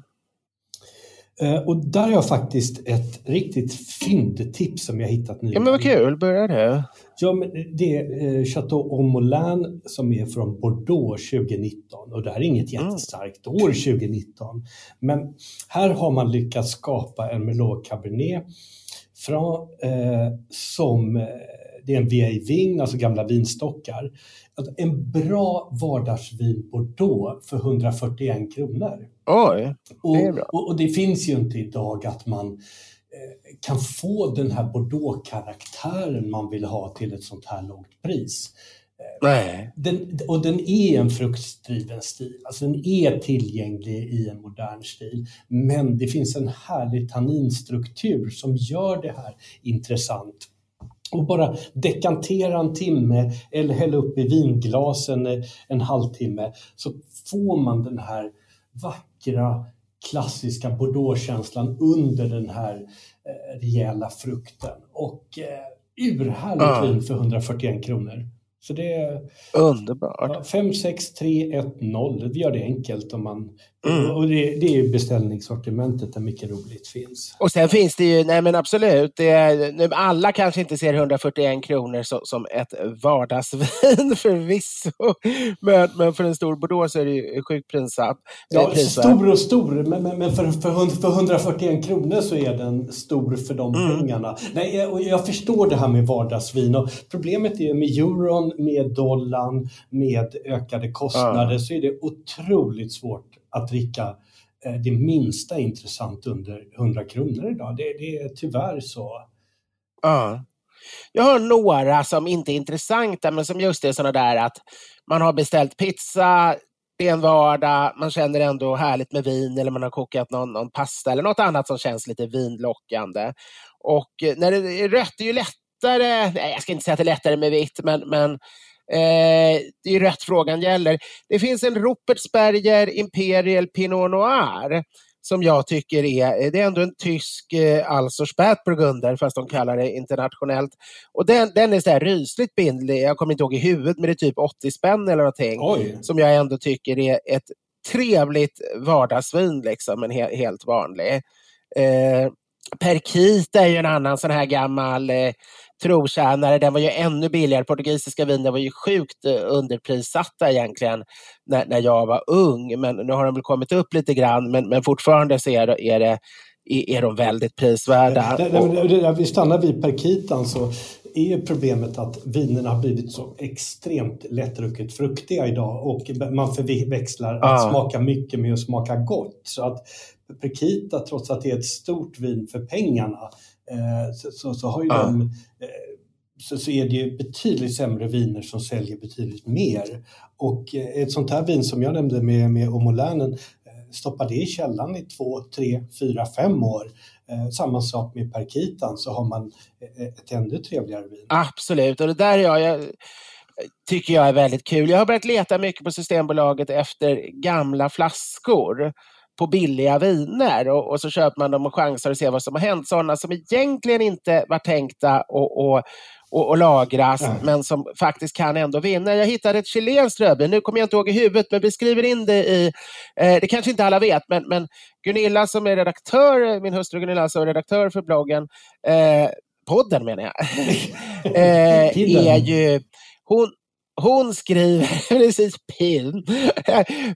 Eh, och där har jag faktiskt ett riktigt fyndtips som jag hittat nu. Ja men vad kul, börja det. Ja, men det är eh, Chateau Ormolin som är från Bordeaux 2019 och det här är inget mm. jättestarkt mm. år 2019. Men här har man lyckats skapa en Merlot Cabernet från, eh, som eh, det är en vin, alltså gamla vinstockar. En bra vardagsvin Bordeaux för 141 kronor. Oj, det är bra. Och, och, och det finns ju inte idag att man eh, kan få den här Bordeaux-karaktären man vill ha till ett sånt här lågt pris. Eh, Nej. Den, och den är en fruktdriven stil, alltså den är tillgänglig i en modern stil. Men det finns en härlig tanninstruktur som gör det här intressant och bara dekantera en timme eller hälla upp i vinglasen en halvtimme så får man den här vackra klassiska Bordeaux-känslan under den här eh, rejäla frukten. Och eh, urhärligt vin för 141 kronor. Så det är Underbart. 5, 6, 3, 1, 0. Vi gör det enkelt. Om man, mm. och det, det är beställningssortimentet där mycket roligt finns. Och sen finns det ju, nej men absolut, det är, nu, alla kanske inte ser 141 kronor så, som ett vardagsvin förvisso. Men, men för en stor Bordeaux så är det ju sjukt pinsamt. Ja, stor och stor, men, men, men för, för, för 141 kronor så är den stor för de mm. pengarna. Nej, jag, jag förstår det här med vardagsvin och problemet är med euron med dollarn, med ökade kostnader, ja. så är det otroligt svårt att dricka eh, det minsta intressant under 100 kronor idag. Det, det är tyvärr så. Ja. Jag har några som inte är intressanta, men som just är sådana där att man har beställt pizza, det är en vardag, man känner ändå härligt med vin eller man har kokat någon, någon pasta eller något annat som känns lite vinlockande. Och eh, när det är rött är ju lätt lättare, nej jag ska inte säga att det är lättare med vitt, men, men eh, det är rött frågan gäller. Det finns en Rupertsberger Imperial Pinot Noir som jag tycker är, det är ändå en tysk eh, Alser Spätburgunder fast de kallar det internationellt. Och den, den är så här rysligt bindlig, jag kommer inte ihåg i huvudet men det är typ 80 spänn eller någonting. Oj. Som jag ändå tycker är ett trevligt vardagsvin, liksom, en he helt vanlig. Eh, Perkita är ju en annan sån här gammal eh, trotjänare. Den var ju ännu billigare. Portugisiska viner var ju sjukt eh, underprissatta egentligen när, när jag var ung. Men nu har de väl kommit upp lite grann. Men, men fortfarande så är det, är det är de väldigt prisvärda. När vi stannar vid Perkitan så är problemet att vinerna har blivit så extremt lättdrucket fruktiga idag och man förväxlar att ah. smaka mycket med att smaka gott. Så att Perkita, trots att det är ett stort vin för pengarna, så, så, så, har ju ah. de eh, så, så är det ju betydligt sämre viner som säljer betydligt mer. Och eh, ett sånt här vin som jag nämnde med, med Omolänen, stoppa det i källan i två, tre, fyra, fem år. samma sak med Perkitan så har man ett ännu trevligare vin. Absolut, och det där är jag, jag tycker jag är väldigt kul. Jag har börjat leta mycket på Systembolaget efter gamla flaskor på billiga viner och, och, så köper man dem och chansar och ser vad som har hänt. Sådana som egentligen inte var tänkta att och, och, och lagras, mm. men som faktiskt kan ändå vinna. Jag hittade ett chilenskt rödvin, nu kommer jag inte ihåg i huvudet, men beskriver in det i, eh, det kanske inte alla vet, men, men Gunilla som är redaktör, min hustru Gunilla som är redaktör för bloggen, eh, podden menar jag, eh, är ju, hon, hon skriver, precis pin.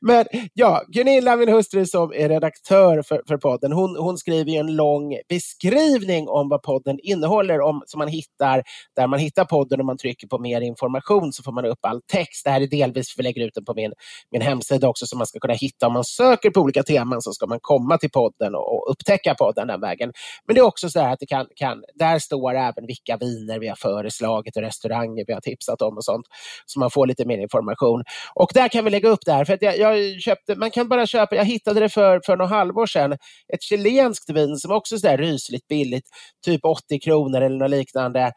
Men ja, Gunilla, min hustru som är redaktör för, för podden, hon, hon skriver en lång beskrivning om vad podden innehåller, om, som man hittar där man hittar podden och man trycker på mer information så får man upp all text. Det här är delvis för att vi lägger ut den på min, min hemsida också så man ska kunna hitta, om man söker på olika teman så ska man komma till podden och, och upptäcka podden den vägen. Men det är också så att det kan, kan, där står även vilka viner vi har föreslagit och restauranger vi har tipsat om och sånt så man får lite mer information. Och där kan vi lägga upp det här, för att jag, jag köpte, man kan bara köpa, jag hittade det för, för några halvår sedan, ett chilenskt vin som också är så rysligt billigt, typ 80 kronor eller något liknande.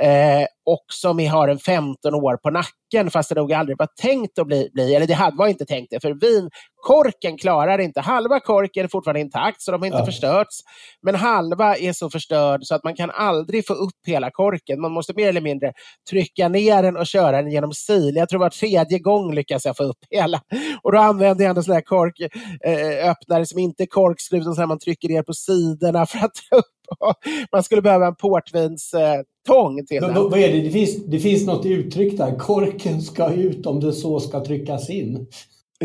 Eh, och som har en 15 år på nacken fast det nog aldrig var tänkt att bli, bli eller det hade, var inte tänkt det, för vinkorken klarar inte. Halva korken är fortfarande intakt så de har inte ja. förstörts. Men halva är så förstörd så att man kan aldrig få upp hela korken. Man måste mer eller mindre trycka ner den och köra den genom sil. Jag tror var tredje gång lyckas jag få upp hela. Och då använder jag en sån här korköppnare eh, som inte är korkslut, utan man trycker ner på sidorna för att ta upp man skulle behöva en portvinstång till den. Vad är det? Det, finns, det finns något uttryck där. Korken ska ut om det så ska tryckas in.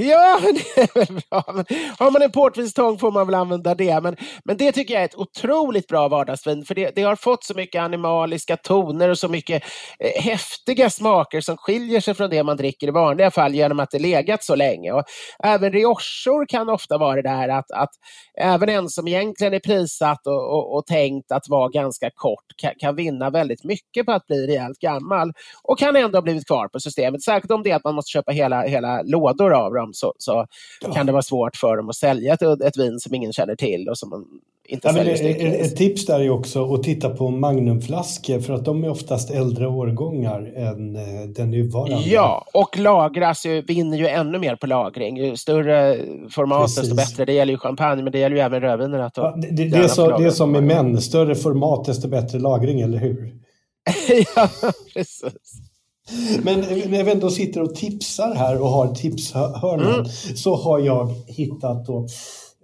Ja, det är väl bra. Men har man en portvinstång får man väl använda det. Men, men det tycker jag är ett otroligt bra vardagsvin. För det, det har fått så mycket animaliska toner och så mycket eh, häftiga smaker som skiljer sig från det man dricker i vanliga fall genom att det legat så länge. Och även riochor kan ofta vara det där att, att även en som egentligen är prissatt och, och, och tänkt att vara ganska kort kan, kan, vinna väldigt mycket på att bli rejält gammal och kan ändå ha blivit kvar på systemet. Särskilt om det är att man måste köpa hela, hela lådor av dem så, så ja. kan det vara svårt för dem att sälja ett, ett vin som ingen känner till och som man inte ja, säljer ett, ett tips där är också att titta på Magnumflaskor för att de är oftast äldre årgångar än eh, den nuvarande. Ja, och lagras ju, vinner ju ännu mer på lagring. Ju större format Precis. desto bättre. Det gäller ju champagne men det gäller ju även rödviner. Ja, det, det, det, är så, det är som med män, större format desto bättre lagring, eller hur? ja, precis. Men när vi ändå sitter och tipsar här och har tipshörnan mm. så har jag hittat då,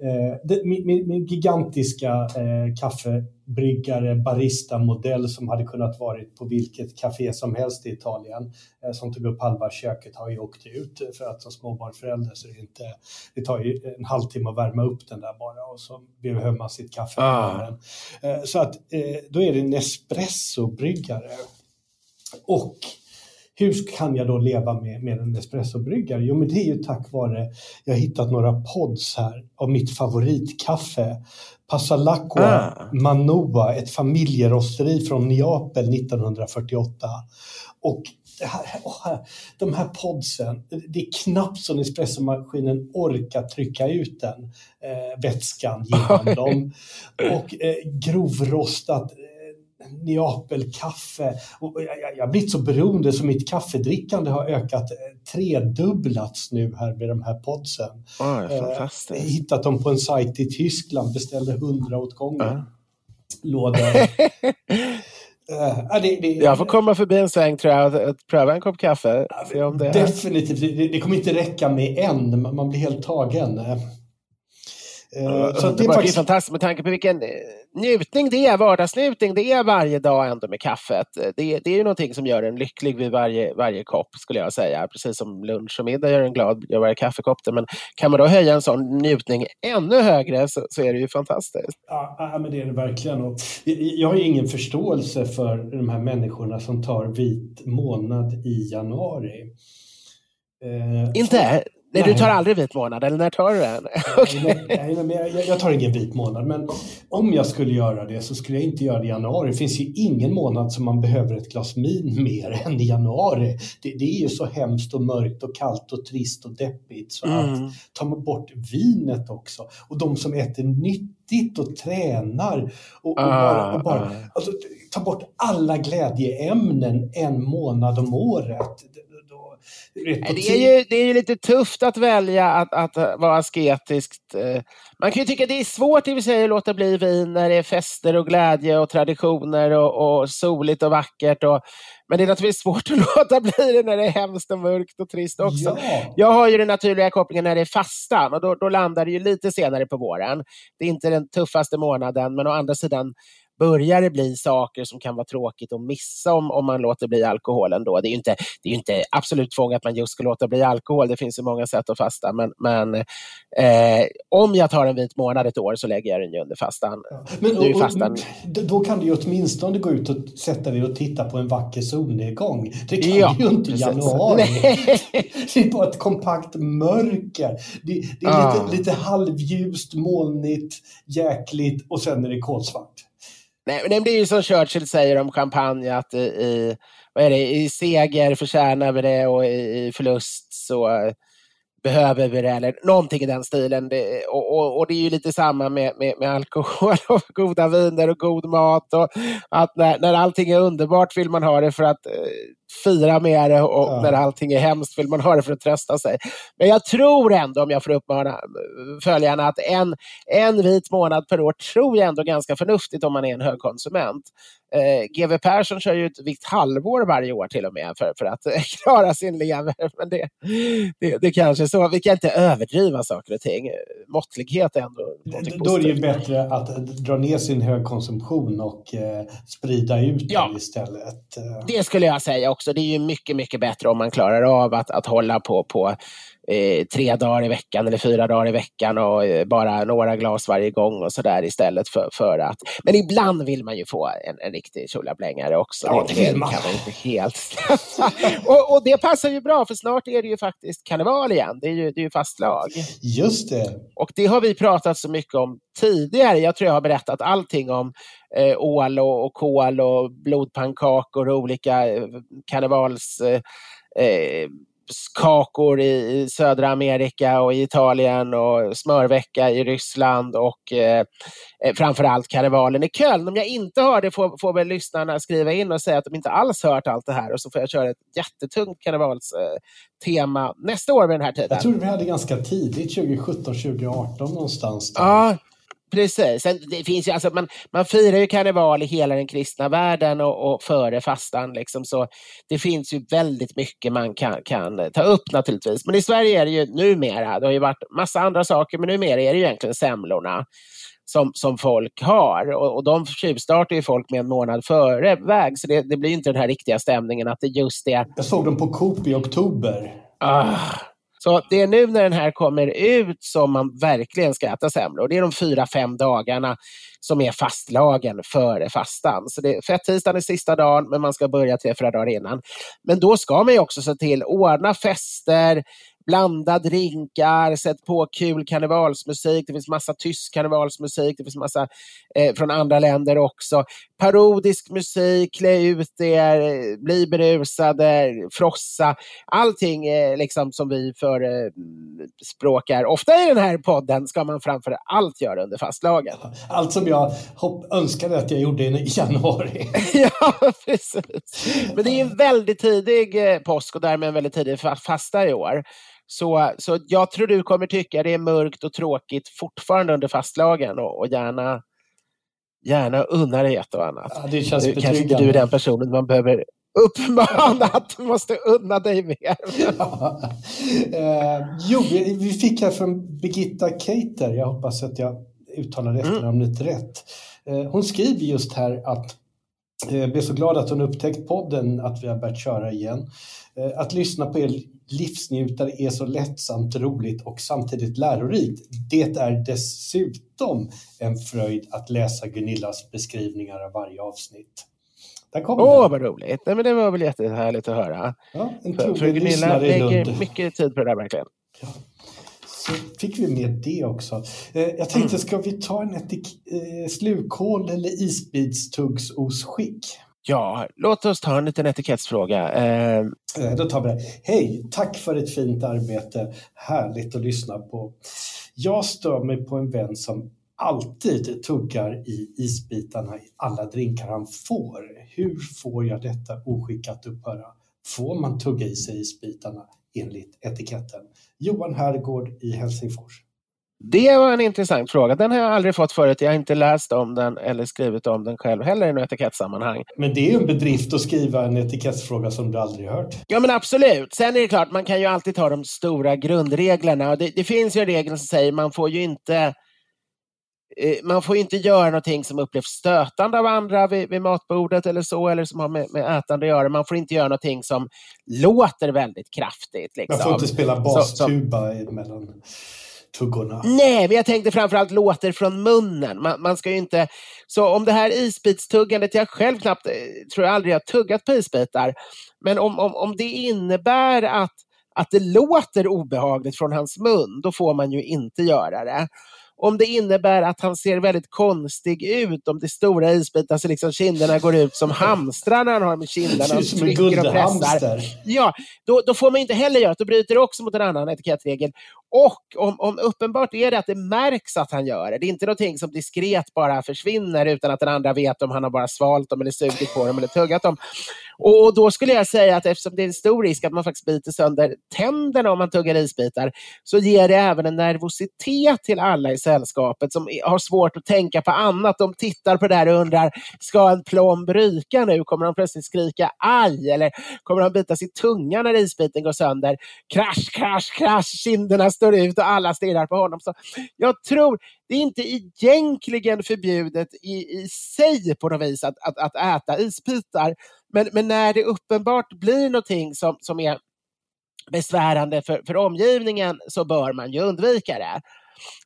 eh, det, min, min, gigantiska eh, kaffebryggare barista-modell som hade kunnat varit på vilket café som helst i Italien eh, som tog upp halva köket har ju åkt ut för att som småbarnsförälder så det, inte, det tar ju en halvtimme att värma upp den där bara och så behöver man sitt kaffe. Ah. Eh, så att eh, då är det en espresso-bryggare. Och hur kan jag då leva med, med en espressobryggare? Jo, men det är ju tack vare, jag har hittat några pods här av mitt favoritkaffe. Passalacqua ah. Manoa, ett familjerosteri från Neapel 1948. Och här, de här podsen, det är knappt så espressomaskinen orkar trycka ut den eh, vätskan genom dem. Och eh, grovrostat Neapelkaffe. Och jag, jag har blivit så beroende så mitt kaffedrickande har ökat tredubblats nu här med de här podsen. Oh, fantastiskt. Eh, hittat dem på en sajt i Tyskland, beställde hundra åt gången. Uh. Lådor. Uh, det, det, jag får komma förbi en sväng tror jag och pröva en kopp kaffe. Om det definitivt, det, det, kommer inte räcka med en, man blir helt tagen. Uh, så det, är faktiskt... fantastiskt med tanke på vilken eh, njutning det är, vardagsnjutning det är varje dag ändå med kaffet. Det, det är ju någonting som gör en lycklig vid varje, varje kopp skulle jag säga. Precis som lunch och middag gör en glad gör varje kaffekopp. Men kan man då höja en sån njutning ännu högre så, så är det ju fantastiskt. Ja, men det är det verkligen. Och jag har ingen förståelse för de här människorna som tar vit månad i januari. Eh, inte? Nej, nej, du tar aldrig vit månad, eller när tar du den? okay. nej, nej, jag, jag, tar ingen vit månad, men om jag skulle göra det så skulle jag inte göra det i januari. Det finns ju ingen månad som man behöver ett glas vin mer än i januari. Det, det, är ju så hemskt och mörkt och kallt och trist och deppigt så mm. att tar man bort vinet också och de som äter nyttigt och tränar och, och ah, bara, och bara ah. alltså, ta bort alla glädjeämnen en månad om året det är, ju, det är ju lite tufft att välja att, att vara asketiskt. Eh. Man kan ju tycka det är svårt i och för sig att låta bli vin när det är fester och glädje och traditioner och, och soligt och vackert. Och, men det är naturligtvis svårt att låta bli det när det är hemskt och mörkt och trist också. Ja. Jag har ju den naturliga kopplingen när det är fastan och då, då landar det ju lite senare på våren. Det är inte den tuffaste månaden, men å andra sidan börjar det bli saker som kan vara tråkigt att missa om, om man låter bli alkoholen då. Det är ju inte, det är inte absolut tvång att man just ska låta bli alkohol. Det finns ju många sätt att fasta. Men, men eh, om jag tar en vit månad ett år så lägger jag den ju under fastan. Men, och, fastan. då kan du ju åtminstone gå ut och sätta dig och titta på en vacker solnedgång. Det kan ja, du ju inte i januari. det är bara ett kompakt mörker. Det, det är ah. lite, lite halvljust, molnigt, jäkligt och sen är det kolsvart. Nej, men det är ju som Churchill säger om champagne, att i, vad är det, i seger förtjänar vi det och i, i förlust så eh, behöver vi det, eller någonting i den stilen. Det, och, och, och, det är ju lite samma med, med, med, alkohol och goda viner och god mat. Och att när, när allting är underbart vill man ha det för att eh, fira med det och ja. när allting är hemskt vill man ha det för att trösta sig. Men jag tror ändå, om jag får uppmana följarna, att en, en vit månad per år tror jag ändå ganska förnuftigt om man är en högkonsument. Eh, GW Persson kör ju ett vitt halvår varje år till och med för, för att klara sin lever. Men det, det, det kanske är så. Vi kan inte överdriva saker och ting. Måttlighet är ändå Då är det ju bättre att dra ner sin högkonsumtion och eh, sprida ut ja, det istället. Det skulle jag säga också. Det är ju mycket, mycket bättre om man klarar av att, att hålla på, på eh, tre dagar i veckan eller fyra dagar i veckan och eh, bara några glas varje gång och sådär istället för, för att... Men ibland vill man ju få en, en riktig tjolablängare också. Ja, det man. kan man inte helt och, och det passar ju bra för snart är det ju faktiskt karneval igen. Det är ju, det är ju fastlag. Just det. Och det har vi pratat så mycket om tidigare. Jag tror jag har berättat allting om eh, ål och, och kol och blodpannkakor och olika eh, karnevals eh, eh kakor i södra Amerika och i Italien och smörvecka i Ryssland och eh, eh, framförallt karnevalen i Köln. Om jag inte har det får, får väl lyssnarna skriva in och säga att de inte alls hört allt det här och så får jag köra ett jättetungt karnevalstema nästa år vid den här tiden. Jag tror vi hade ganska tidigt, 2017, 2018 någonstans. Där. Ja, Precis. Sen, det finns ju, alltså, man, man firar ju karneval i hela den kristna världen och, och före fastan. Liksom, så det finns ju väldigt mycket man kan, kan ta upp naturligtvis. Men i Sverige är det ju numera, det har ju varit massa andra saker, men numera är det ju egentligen semlorna som, som folk har. Och, och de tjuvstartar ju folk med en månad före väg, så det, det blir inte den här riktiga stämningen att det just är... Jag såg dem på Coop i oktober. Ah så det är nu när den här kommer ut som man verkligen ska äta semlor. Det är de fyra, fem dagarna som är fastlagen före fastan. Så det, fettisdagen är sista dagen, men man ska börja tre, fyra dagar innan. Men då ska man ju också se till att ordna fester, blanda drinkar, sätt på kul karnevalsmusik. Det finns massa tysk karnevalsmusik, det finns massa eh, från andra länder också. Parodisk musik, klä ut er, bli berusade, frossa. Allting eh, liksom som vi förespråkar. Eh, Ofta i den här podden ska man framför allt göra under fastlagen. Allt som jag hopp, önskade att jag gjorde i januari. ja, precis. Men det är en väldigt tidig eh, påsk och därmed en väldigt tidig fasta i år. Så, så jag tror du kommer tycka det är mörkt och tråkigt fortfarande under fastlagen och, och gärna, gärna unna dig ett och annat. Ja, det känns du, kanske inte du är den personen man behöver uppmana att du måste unna dig mer. ja. eh, jo, vi, vi, fick här från Birgitta Keiter, jag hoppas att jag uttalar efternamnet mm. rätt. Eh, hon skriver just här att jag eh, blev så glad att hon upptäckt podden, att vi har börjat köra igen. Eh, att lyssna på er livsnjutare är så lättsamt roligt och samtidigt lärorikt. Det är dessutom en fröjd att läsa Gunillas beskrivningar av varje avsnitt. Åh, oh, vad roligt! Nej, men det var väl jättehärligt att höra. Ja, en för, för Gunilla lägger mycket tid på det där verkligen. Ja. Fick vi med det också. Eh, jag tänkte, ska vi ta en eh, slukhål eller isbitstuggsosskick? Ja, låt oss ta en liten etikettsfråga. Eh... eh då tar vi det. Hej, tack för ett fint arbete. Härligt att lyssna på. Jag stör mig på en vän som alltid tuggar i isbitarna i alla drinkar han får. Hur får jag detta oskick att upphöra? Får man tugga i sig isbitarna enligt etiketten? Johan Herrgård i Helsingfors. Det var en intressant fråga. Den har jag aldrig fått förut. Jag har inte läst om den eller skrivit om den själv heller i något etikettsammanhang. Men det är ju en bedrift att skriva en etikettsfråga som du aldrig hört. Ja men absolut. Sen är det klart, man kan ju alltid ta de stora grundreglerna. Det, det finns ju regler som säger man får ju inte man får inte göra någonting som upplevs stötande av andra vid, vid, matbordet eller så, eller som har med, med ätande att göra. Man får inte göra någonting som låter väldigt kraftigt. Liksom. Man får inte spela bastuba mellan tuggorna. Nej, men jag tänkte framförallt låter från munnen. Man, man ska ju inte... Så om det här isbitstuggandet, jag själv knappt, eh, tror jag aldrig jag tuggat på isbitar. Men om, om, om det innebär att, att det låter obehagligt från hans mun, då får man ju inte göra det om det innebär att han ser väldigt konstig ut, om det är stora isbitar så liksom kinderna går ut som hamstrar när han har med kinderna och trycker och pressar. Ja, då, då får man inte heller göra det. Då bryter det också mot en annan etikettregel. Och om, om uppenbart är det att det märks att han gör det. Det är inte någonting som diskret bara försvinner utan att den andra vet om han har bara svalt dem eller sugit på dem eller tuggat dem. Och, då skulle jag säga att eftersom det är en stor risk att man faktiskt biter sönder tänderna om man tuggar isbitar, så ger det även en nervositet till alla i sällskapet som har svårt att tänka på annat. De tittar på det här och undrar, ska en plomb ryka nu? Kommer de plötsligt skrika aj? Eller kommer de bita sig tunga när isbiten går sönder? Krasch, krasch, krasch, kinderna står ut och alla stirrar på honom. Så jag tror, det är inte egentligen förbjudet i, i sig på något vis att, att, att äta isbitar. Men, men när det uppenbart blir någonting som, som är besvärande för, för omgivningen så bör man ju undvika det.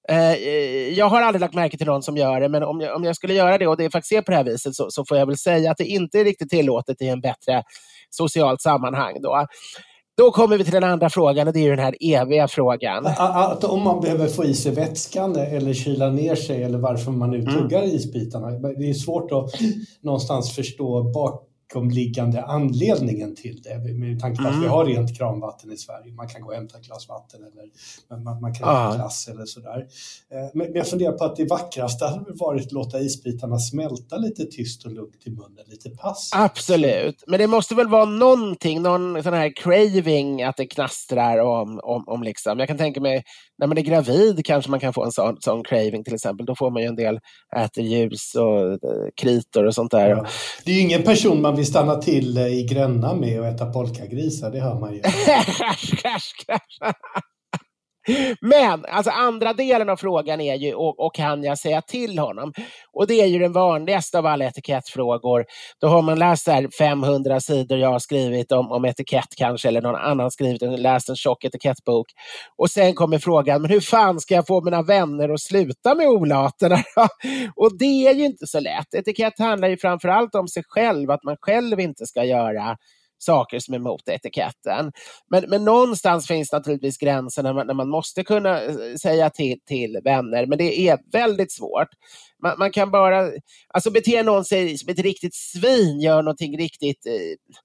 Eh, eh, jag har aldrig lagt märke till någon som gör det, men om jag, om jag skulle göra det och det faktiskt är på det här viset så, så får jag väl säga att det inte är riktigt tillåtet i en bättre socialt sammanhang. Då. Då kommer vi till den andra frågan och det är den här eviga frågan. Att om man behöver få i sig vätskan eller kyla ner sig eller varför man nu tuggar mm. isbitarna. Det är svårt att någonstans förstå bak bakomliggande anledningen till det. Med tanke på att mm. vi har rent kranvatten i Sverige. Man kan gå och hämta ett glas vatten eller man, man kan ah. glass eller sådär. Eh, men jag funderar på att det vackraste hade varit att låta isbitarna smälta lite tyst och lugnt i munnen, lite pass. Absolut, men det måste väl vara någonting, någon sån här craving att det knastrar om, om, om liksom. Jag kan tänka mig när man är gravid kanske man kan få en sån, sån craving till exempel. Då får man ju en del äterljus och eh, kritor och sånt där. Ja. Det är ju ingen person man vi stanna till eh, i Gränna med att äta polkagrisar, det hör man ju. Men alltså andra delen av frågan är ju, och, och, kan jag säga till honom? Och det är ju den vanligaste av alla etikettfrågor. Då har man läst här 500 sidor jag har skrivit om, om etikett kanske, eller någon annan skrivit, läst en tjock etikettbok. Och sen kommer frågan, men hur fan ska jag få mina vänner att sluta med olaterna? och det är ju inte så lätt. Etikett handlar ju framför allt om sig själv, att man själv inte ska göra saker som är mot etiketten. Men, men någonstans finns naturligtvis gränsen när man, när man måste kunna eh, säga till, till vänner, men det är väldigt svårt. Man, man kan bara, alltså beter någon sig som ett riktigt svin, gör någonting riktigt eh,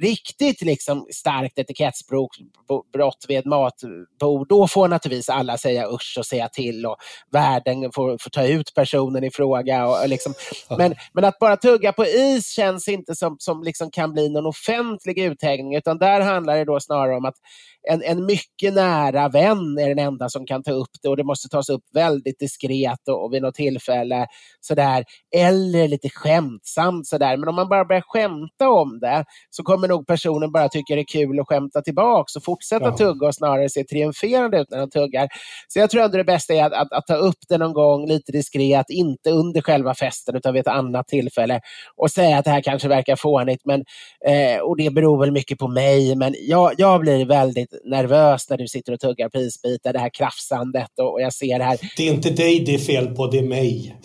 riktigt liksom starkt etikettsbrott vid ett matbord, då får naturligtvis alla säga usch och säga till och världen får, får ta ut personen i fråga. Och, och liksom. men, men att bara tugga på is känns inte som, som liksom kan bli någon offentlig uthängning, utan där handlar det då snarare om att en, en mycket nära vän är den enda som kan ta upp det och det måste tas upp väldigt diskret och, och vid något tillfälle sådär. Eller lite skämtsamt sådär. Men om man bara börjar skämta om det så kommer nog personen bara tycka det är kul att skämta tillbaks och fortsätta ja. tugga och snarare se triumferande ut när han tuggar. Så jag tror ändå det bästa är att, att, att ta upp det någon gång lite diskret, inte under själva festen utan vid ett annat tillfälle och säga att det här kanske verkar fånigt men, eh, och det beror väl mycket på mig men jag, jag blir väldigt nervös när du sitter och tuggar på isbitar, det här krafsandet och, och jag ser det här. Det är inte dig det är fel på, det är mig.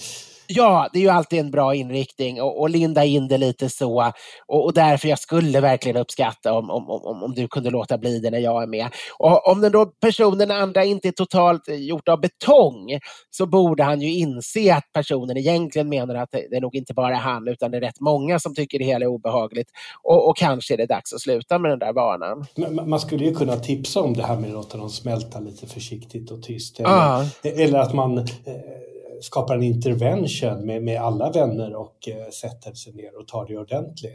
Ja, det är ju alltid en bra inriktning och, och linda in det lite så. Och, och därför jag skulle verkligen uppskatta om, om, om, om du kunde låta bli det när jag är med. Och om den då personen andra inte är totalt gjort av betong så borde han ju inse att personen egentligen menar att det, det är nog inte bara han utan det är rätt många som tycker det hela är obehagligt. Och, och kanske är det dags att sluta med den där vanan. Men, man skulle ju kunna tipsa om det här med att låta dem smälta lite försiktigt och tyst. Eller, ah. eller att man eh, skapar en intervention med, med alla vänner och eh, sätter sig ner och tar det ordentligt.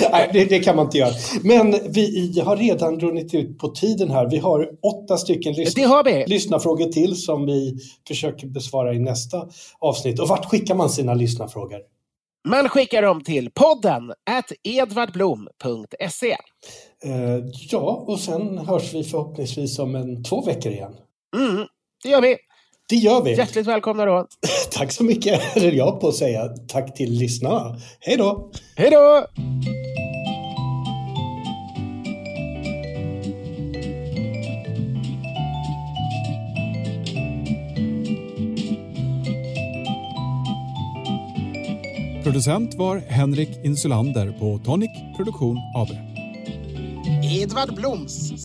Nej, det, det, kan man inte göra. Men vi har redan runnit ut på tiden här. Vi har åtta stycken lys- lyssnarfrågor till som vi försöker besvara i nästa avsnitt. Och vart skickar man sina lyssnarfrågor? Man skickar dem till podden at edvardblom.se. Eh, ja, och sen hörs vi förhoppningsvis om en två veckor igen. Mm, det gör vi. Det gör vi. Hjärtligt välkomna då. tack så mycket, är jag på att säga. Tack till lyssnarna. Hej då! Hej då! Producent var Henrik Insulander på Tonic Produktion AB. Edvard Bloms